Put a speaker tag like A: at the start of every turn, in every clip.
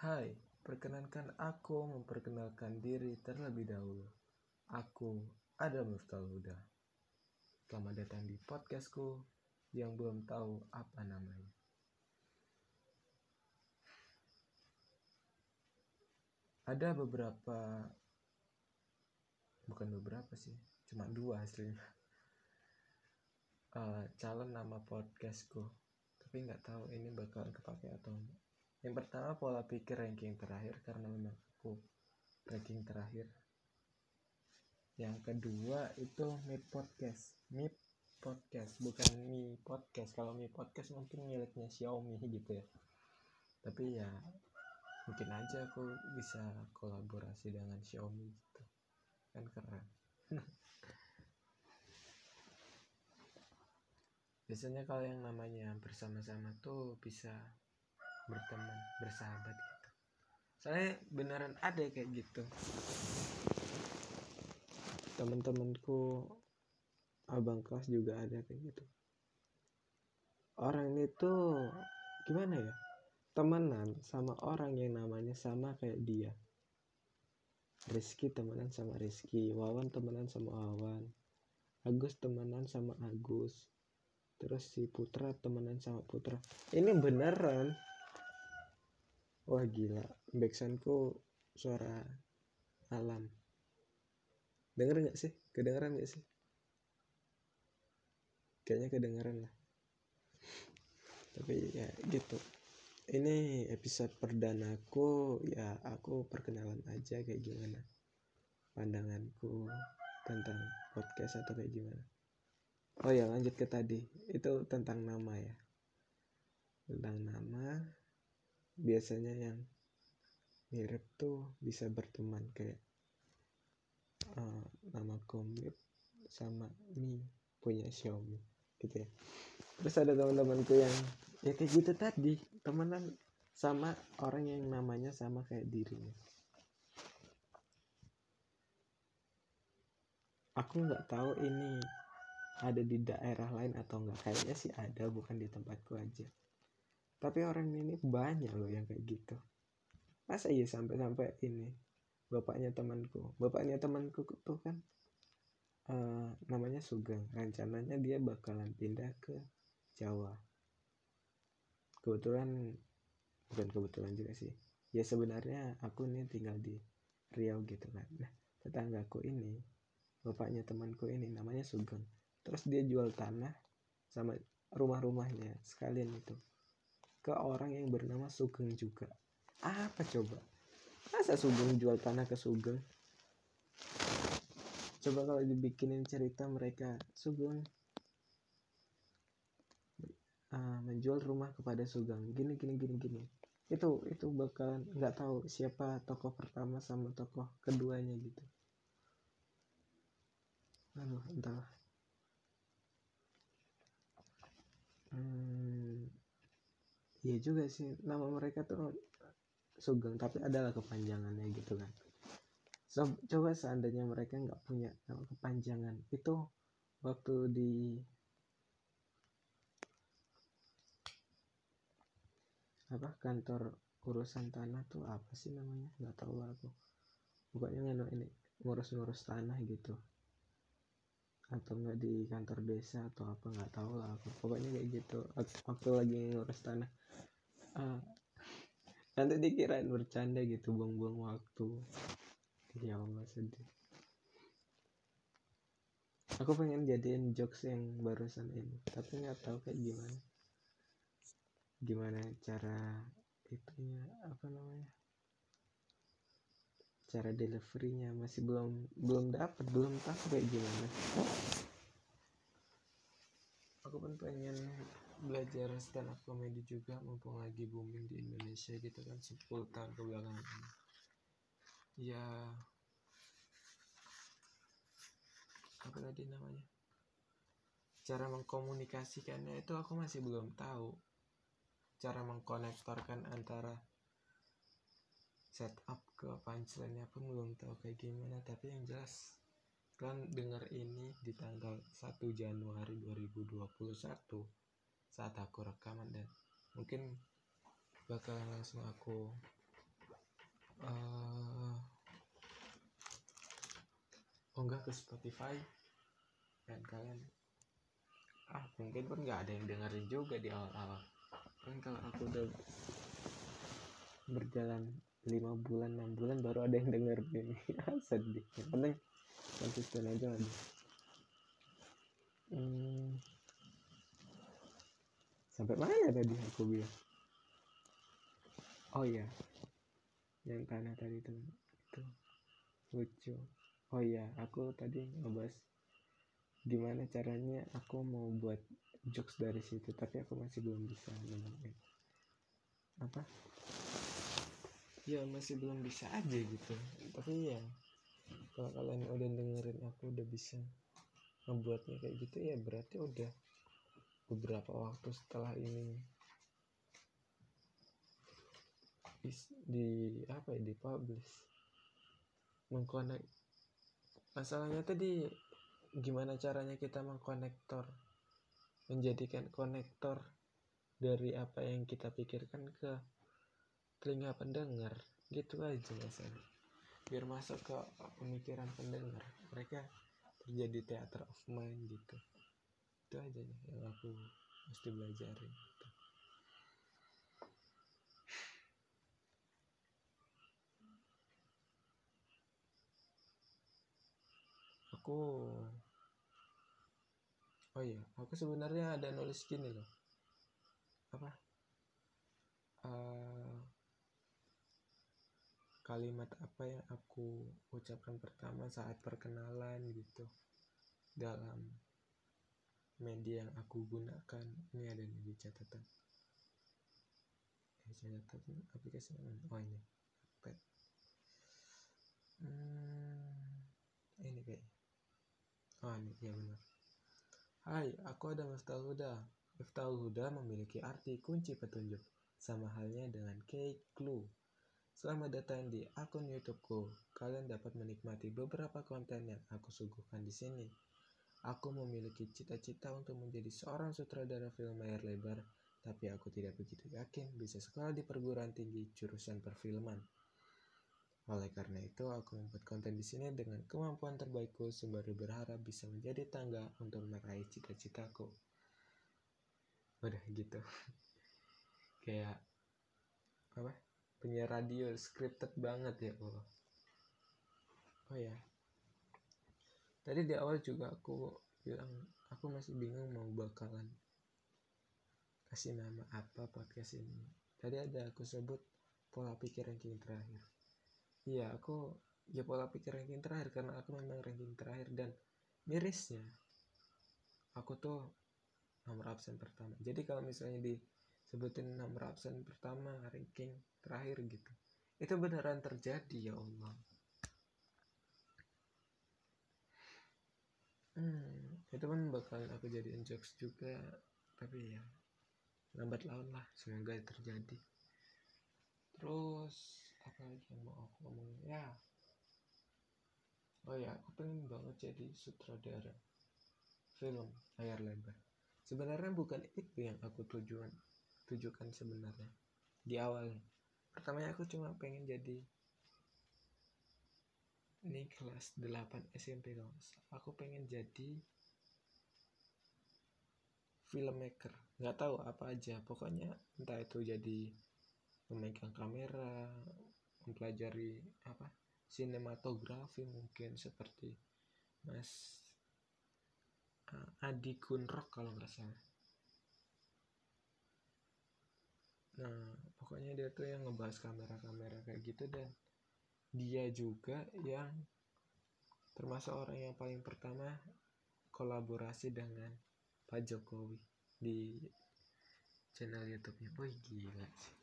A: Hai, perkenankan aku memperkenalkan diri terlebih dahulu. Aku Adam Miftal Huda. Selamat datang di podcastku yang belum tahu apa namanya. Ada beberapa, bukan beberapa sih, cuma dua hasilnya. Uh, calon nama podcastku, tapi nggak tahu ini bakal kepake atau enggak. Yang pertama pola pikir ranking terakhir karena memang aku ranking terakhir. Yang kedua itu Mi Podcast, Mi Podcast bukan Mi Podcast. Kalau Mi Podcast mungkin miliknya Xiaomi gitu ya. Tapi ya mungkin aja aku bisa kolaborasi dengan Xiaomi gitu. Kan keren. biasanya kalau yang namanya bersama-sama tuh bisa berteman bersahabat gitu. Soalnya beneran ada kayak gitu. Teman-temanku abang kelas juga ada kayak gitu. Orang itu gimana ya? Temenan sama orang yang namanya sama kayak dia. Rizky temenan sama Rizky Wawan temenan sama Wawan Agus temenan sama Agus terus si Putra temenan sama Putra. Ini beneran wah gila. Backsoundku suara alam. Denger nggak sih? Kedengeran nggak sih? Kayaknya kedengeran lah. Tapi ya gitu. Ini episode perdanaku ya aku perkenalan aja kayak gimana pandanganku tentang podcast atau kayak gimana. Oh ya lanjut ke tadi. Itu tentang nama ya. Tentang nama biasanya yang mirip tuh bisa berteman kayak uh, nama komik sama Mi punya Xiaomi gitu ya. Terus ada teman-temanku yang ya kayak gitu tadi temenan sama orang yang namanya sama kayak dirinya. Aku nggak tahu ini ada di daerah lain atau enggak kayaknya sih ada bukan di tempatku aja tapi orang ini banyak loh yang kayak gitu. Masa iya sampai-sampai ini bapaknya temanku. Bapaknya temanku tuh kan uh, namanya Sugeng. Rencananya dia bakalan pindah ke Jawa. Kebetulan bukan kebetulan juga sih. Ya sebenarnya aku ini tinggal di Riau gitu kan. Nah tetanggaku ini bapaknya temanku ini namanya Sugeng. Terus dia jual tanah sama rumah-rumahnya sekalian itu ke orang yang bernama Sugeng juga. Apa coba? Masa Sugeng jual tanah ke Sugeng? Coba kalau dibikinin cerita mereka. Sugeng uh, menjual rumah kepada Sugeng. Gini gini gini gini. Itu itu bakalan nggak tahu siapa tokoh pertama sama tokoh keduanya gitu. Aduh entahlah. Hmm, iya juga sih nama mereka tuh Sugeng tapi adalah kepanjangannya gitu kan. So, coba seandainya mereka nggak punya nama kepanjangan. Itu waktu di apa kantor urusan tanah tuh apa sih namanya? Nggak tahu aku. Pokoknya ini ngurus-ngurus tanah gitu atau enggak di kantor desa atau apa nggak tahu lah aku. Pokoknya kayak gitu. Waktu lagi ngurus tanah. Uh, nanti dikirain bercanda gitu buang-buang waktu. Ya Allah sedih. Aku pengen jadiin jokes yang barusan ini tapi nggak tahu kayak gimana. Gimana cara itunya apa namanya cara deliverynya masih belum belum dapat belum tahu kayak gimana. Aku pun pengen belajar stand up comedy juga mumpung lagi booming di Indonesia gitu kan 10 tahun ke belakang ya apa tadi namanya? Cara mengkomunikasikannya itu aku masih belum tahu. Cara mengkonektorkan antara setup ke punchline-nya pun belum tahu kayak gimana. Tapi yang jelas kan dengar ini di tanggal 1 Januari 2021 saat aku rekaman dan mungkin bakalan langsung aku uh, unggah ke Spotify dan kalian ah mungkin pun nggak ada yang dengerin juga di awal-awal. Kan kalau aku udah berjalan lima bulan enam bulan baru ada yang denger ini sedih. Yang penting konsisten aja lah. Hmm. sampai mana tadi aku bilang? Oh iya. Yang tanah tadi itu. Itu. Lucu. Oh iya aku tadi ngebahas gimana caranya aku mau buat jokes dari situ tapi aku masih belum bisa nemuin apa ya masih belum bisa aja gitu. Tapi ya kalau kalian udah dengerin aku udah bisa ngebuatnya kayak gitu ya berarti udah beberapa waktu setelah ini di apa ya di publish mengkonek masalahnya tadi gimana caranya kita mengkonektor menjadikan konektor dari apa yang kita pikirkan ke telinga pendengar. Gitu aja masalah biar masuk ke pemikiran pendengar. Mereka terjadi theater of mind gitu. Itu aja yang aku mesti belajarin gitu. aku oh iya aku sebenarnya ada nulis gini loh. Apa? Uh, kalimat apa yang aku ucapkan pertama saat perkenalan gitu dalam media yang aku gunakan ini ada nih di catatan catatan aplikasi mana oh ini pet hmm, ini kayaknya Oh ini ya benar. Hai, aku ada Miftahul Huda. Miftahul Huda memiliki arti kunci petunjuk, sama halnya dengan key clue. Selamat datang di akun YouTubeku. Kalian dapat menikmati beberapa konten yang aku suguhkan di sini. Aku memiliki cita-cita untuk menjadi seorang sutradara film layar lebar, tapi aku tidak begitu yakin bisa sekolah di perguruan tinggi jurusan perfilman. Oleh karena itu, aku membuat konten di sini dengan kemampuan terbaikku sembari berharap bisa menjadi tangga untuk meraih cita-citaku. Udah gitu. Kayak apa? Penyiar radio scripted banget ya Allah. Oh ya. Tadi di awal juga aku bilang aku masih bingung mau bakalan kasih nama apa podcast ini. Tadi ada aku sebut pola pikir ranking terakhir iya aku ya pola pikir ranking terakhir karena aku memang ranking terakhir dan mirisnya aku tuh nomor absen pertama jadi kalau misalnya disebutin nomor absen pertama ranking terakhir gitu. Itu beneran terjadi ya Allah. Hmm, itu kan bakal aku jadiin jokes juga tapi ya lambat laun lah semoga terjadi. Terus apa lagi yang mau aku ngomong ya. Oh ya aku pengen banget jadi sutradara film layar lebar. Sebenarnya bukan itu yang aku tujuan tujukan sebenarnya. Di awalnya pertamanya aku cuma pengen jadi ini kelas 8 SMP kalau aku pengen jadi filmmaker. Nggak tahu apa aja. Pokoknya entah itu jadi memegang kamera mempelajari apa sinematografi mungkin seperti Mas uh, Adi Kunrok kalau nggak salah nah pokoknya dia tuh yang ngebahas kamera-kamera kayak gitu dan dia juga yang termasuk orang yang paling pertama kolaborasi dengan Pak Jokowi di channel YouTube-nya. Wih gila sih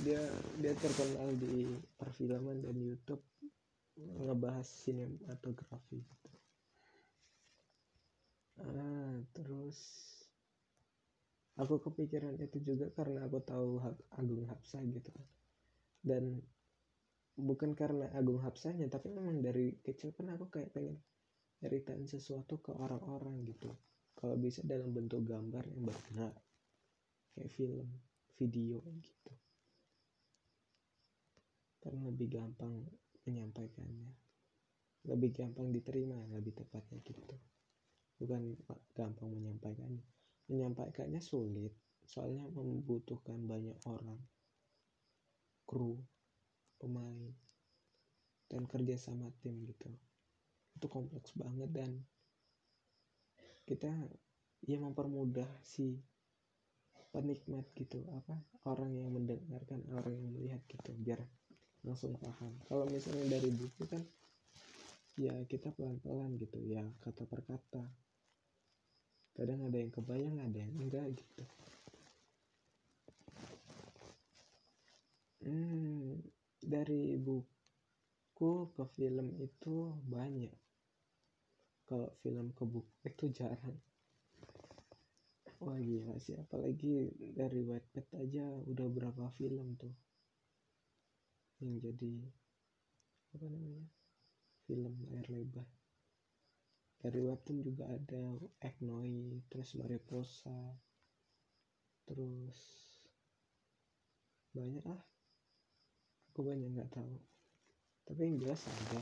A: dia dia terkenal di perfilman dan YouTube ngebahas sinematografi gitu. Ah, terus aku kepikiran itu juga karena aku tahu Agung Hapsah gitu kan. Dan bukan karena Agung Hapsahnya tapi memang dari kecil kan aku kayak pengen ceritain sesuatu ke orang-orang gitu. Kalau bisa dalam bentuk gambar yang bergerak kayak film, video gitu kan lebih gampang menyampaikannya lebih gampang diterima lebih tepatnya gitu bukan gampang menyampaikannya menyampaikannya sulit soalnya membutuhkan banyak orang kru pemain dan kerja sama tim gitu. Itu kompleks banget dan kita ya mempermudah si penikmat gitu apa orang yang mendengarkan orang yang melihat gitu biar langsung paham. Kalau misalnya dari buku kan ya kita pelan-pelan gitu ya kata per kata kadang ada yang kebayang ada yang enggak gitu. Hmm, dari buku ke film itu banyak. Kalau film ke buku itu jarang. Wah gila sih. Apalagi dari Wattpad aja udah berapa film tuh. Yang jadi apa namanya film layar lebar dari webtoon juga ada Eknoi terus Mariposa terus banyak ah aku banyak nggak tahu. Tapi yang jelas ada.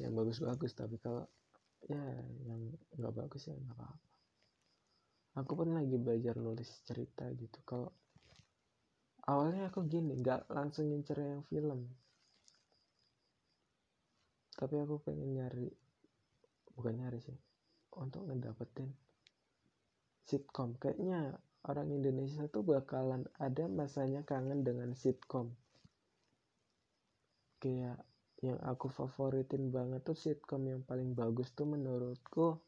A: Yang bagus-bagus tapi kalau ya yang nggak bagus ya nggak apa-apa. Aku pun lagi belajar nulis cerita gitu. Kalau awalnya aku gini nggak langsung ngincer yang film tapi aku pengen nyari bukan nyari sih untuk ngedapetin sitkom kayaknya orang Indonesia tuh bakalan ada masanya kangen dengan sitkom kayak yang aku favoritin banget tuh sitkom yang paling bagus tuh menurutku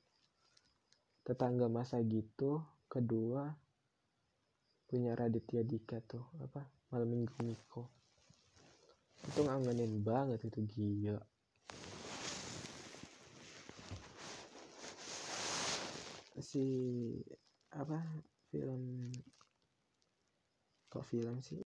A: tetangga masa gitu kedua punya Raditya Dika tuh apa malam minggu Miko. Itu ngangenin banget itu gila si apa film kok film sih?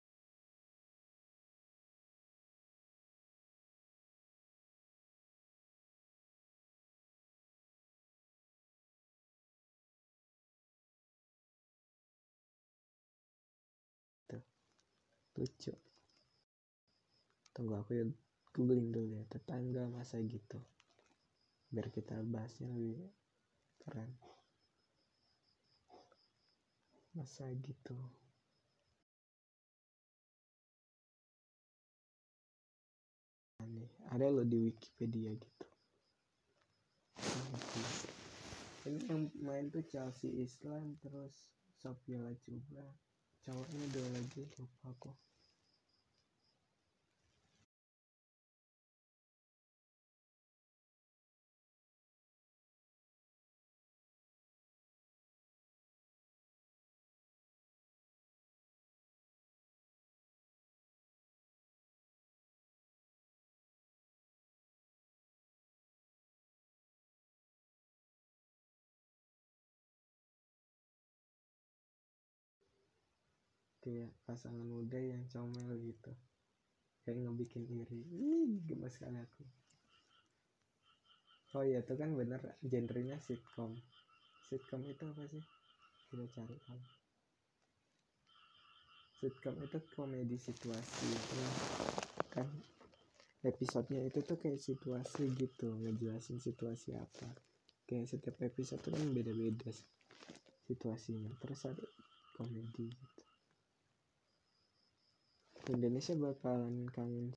A: Lucu. Tunggu aku ya googling dulu ya tetangga masa gitu. Biar kita bahasnya lebih keren masa gitu. Nih ada lo di Wikipedia gitu. Ini yang main tuh Chelsea Islam terus Sophia Lajuba cowoknya dua lagi lupa aku kayak pasangan muda yang comel gitu. Kayak ngebikin iri. Ih, gemes sekali aku. Oh iya itu kan bener genrenya sitcom. Sitcom itu apa sih? Kita cari kan sitcom itu komedi situasi nah, kan episodenya itu tuh kayak situasi gitu ngejelasin situasi apa. Kayak setiap episode tuh kan beda-beda situasinya. Terus ada komedi gitu Indonesia bakalan kangen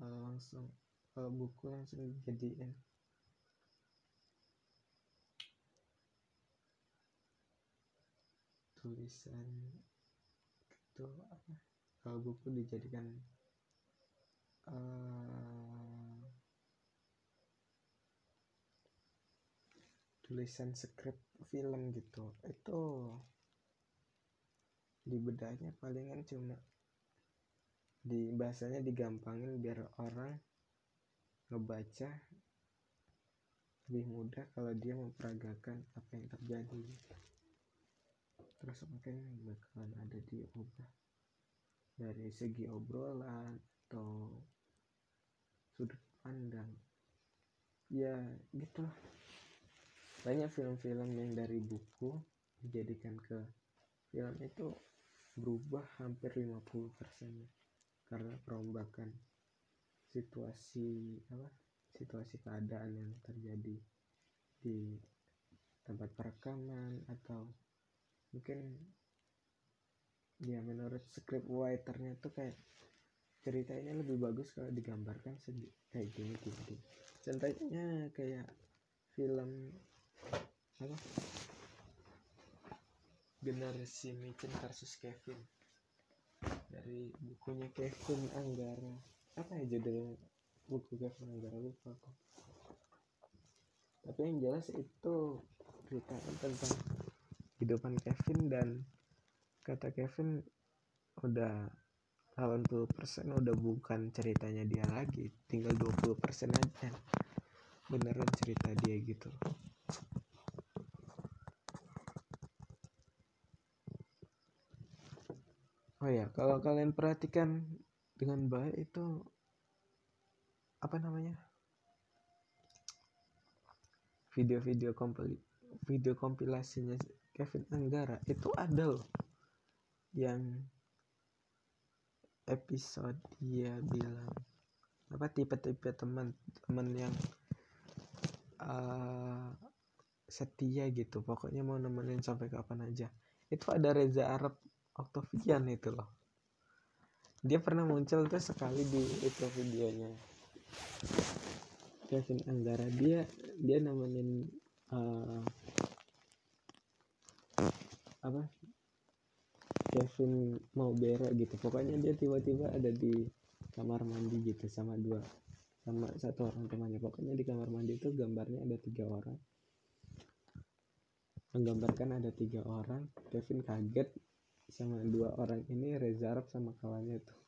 A: uh, langsung uh, buku langsung jadiin tulisan itu apa? Kalau buku dijadikan uh, tulisan skrip film gitu. Itu di bedanya palingan cuma di bahasanya digampangin biar orang ngebaca lebih mudah kalau dia memperagakan apa yang terjadi. Terus mungkin bakalan ada diubah dari segi obrolan atau sudut pandang. Ya gitu banyak film-film yang dari buku dijadikan ke film itu berubah hampir 50% karena perombakan situasi apa situasi keadaan yang terjadi di tempat perekaman atau mungkin ya menurut script writernya tuh kayak ceritanya lebih bagus kalau digambarkan kayak gini gini contohnya kayak film apa? Generasi micin versus Kevin dari bukunya Kevin Anggara. Apa ya judul buku Kevin Anggara lupa aku. Tapi yang jelas itu ceritakan tentang kehidupan Kevin dan kata Kevin udah 80% udah bukan ceritanya dia lagi. Tinggal 20% aja. Beneran cerita dia gitu oh ya kalau kalian perhatikan dengan baik itu apa namanya? Video-video kompil video kompilasinya Kevin Anggara itu ada loh. Yang episode dia bilang apa tipe-tipe teman-teman yang uh, setia gitu. Pokoknya mau nemenin sampai kapan aja. Itu ada Reza Arab Octavian itu loh. Dia pernah muncul tuh sekali di itu videonya. Kevin Anggara. Dia dia nemenin uh, apa? Kevin mau berak gitu. Pokoknya dia tiba-tiba ada di kamar mandi gitu sama dua sama satu orang temannya. Pokoknya di kamar mandi itu gambarnya ada tiga orang. Menggambarkan ada tiga orang. Kevin kaget sama dua orang ini Reza Arab sama kawannya tuh.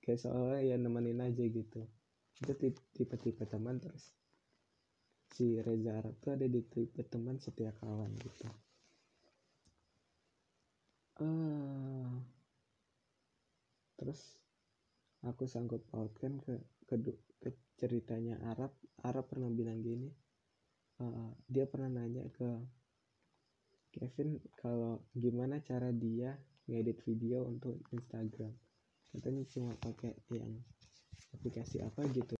A: Kayak soalnya ya nemenin aja gitu. Itu tipe-tipe teman terus. Si Reza Arab tuh ada di tipe teman setia kawan gitu. Uh, terus aku sanggup pautkan ke, ke ke ceritanya Arab. Arab pernah bilang gini uh, dia pernah nanya ke Kevin kalau gimana cara dia ngedit video untuk Instagram. Katanya cuma pakai yang aplikasi apa gitu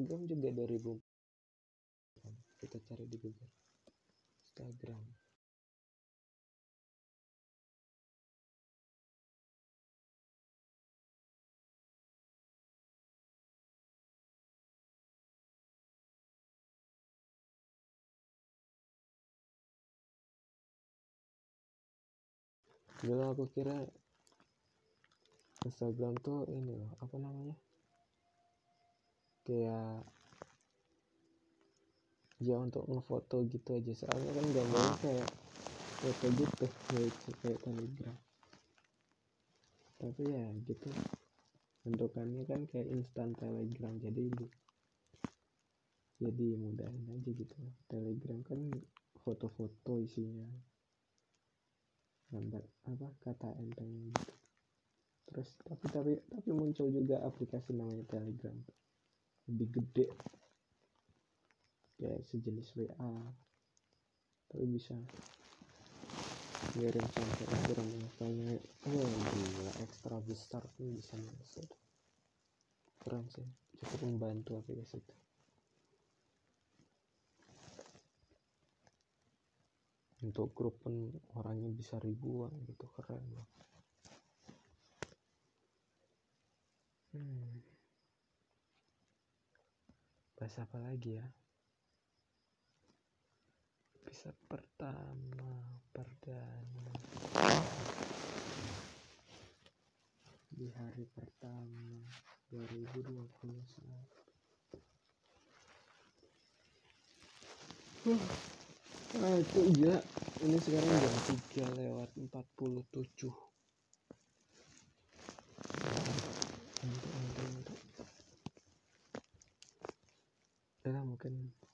A: Instagram juga 2000 kita cari di Google. Instagram. Dulu aku kira Instagram tuh ini loh apa namanya kayak ya untuk ngefoto gitu aja. Soalnya kan gambarnya kayak foto gitu kayak kayak telegram. Tapi ya gitu. Bentukannya kan kayak instan telegram jadi jadi mudahin aja gitu. Telegram kan foto-foto isinya. Gambar apa kata enteng gitu. Terus tapi tapi tapi muncul juga aplikasi namanya telegram lebih gede. Kayak sejenis WA tapi bisa ngirim sampai ukuran filenya oh gila ekstra besar pun bisa masuk. Keren sih cukup membantu aplikasi itu. Untuk grup pun orangnya bisa ribuan gitu keren loh. Hmm. Bahas apa lagi ya? Episode pertama perdana. Di hari pertama 2021 huh. ah itu iya ini sekarang jam 3 lewat 47 untuk untuk untuk ya mungkin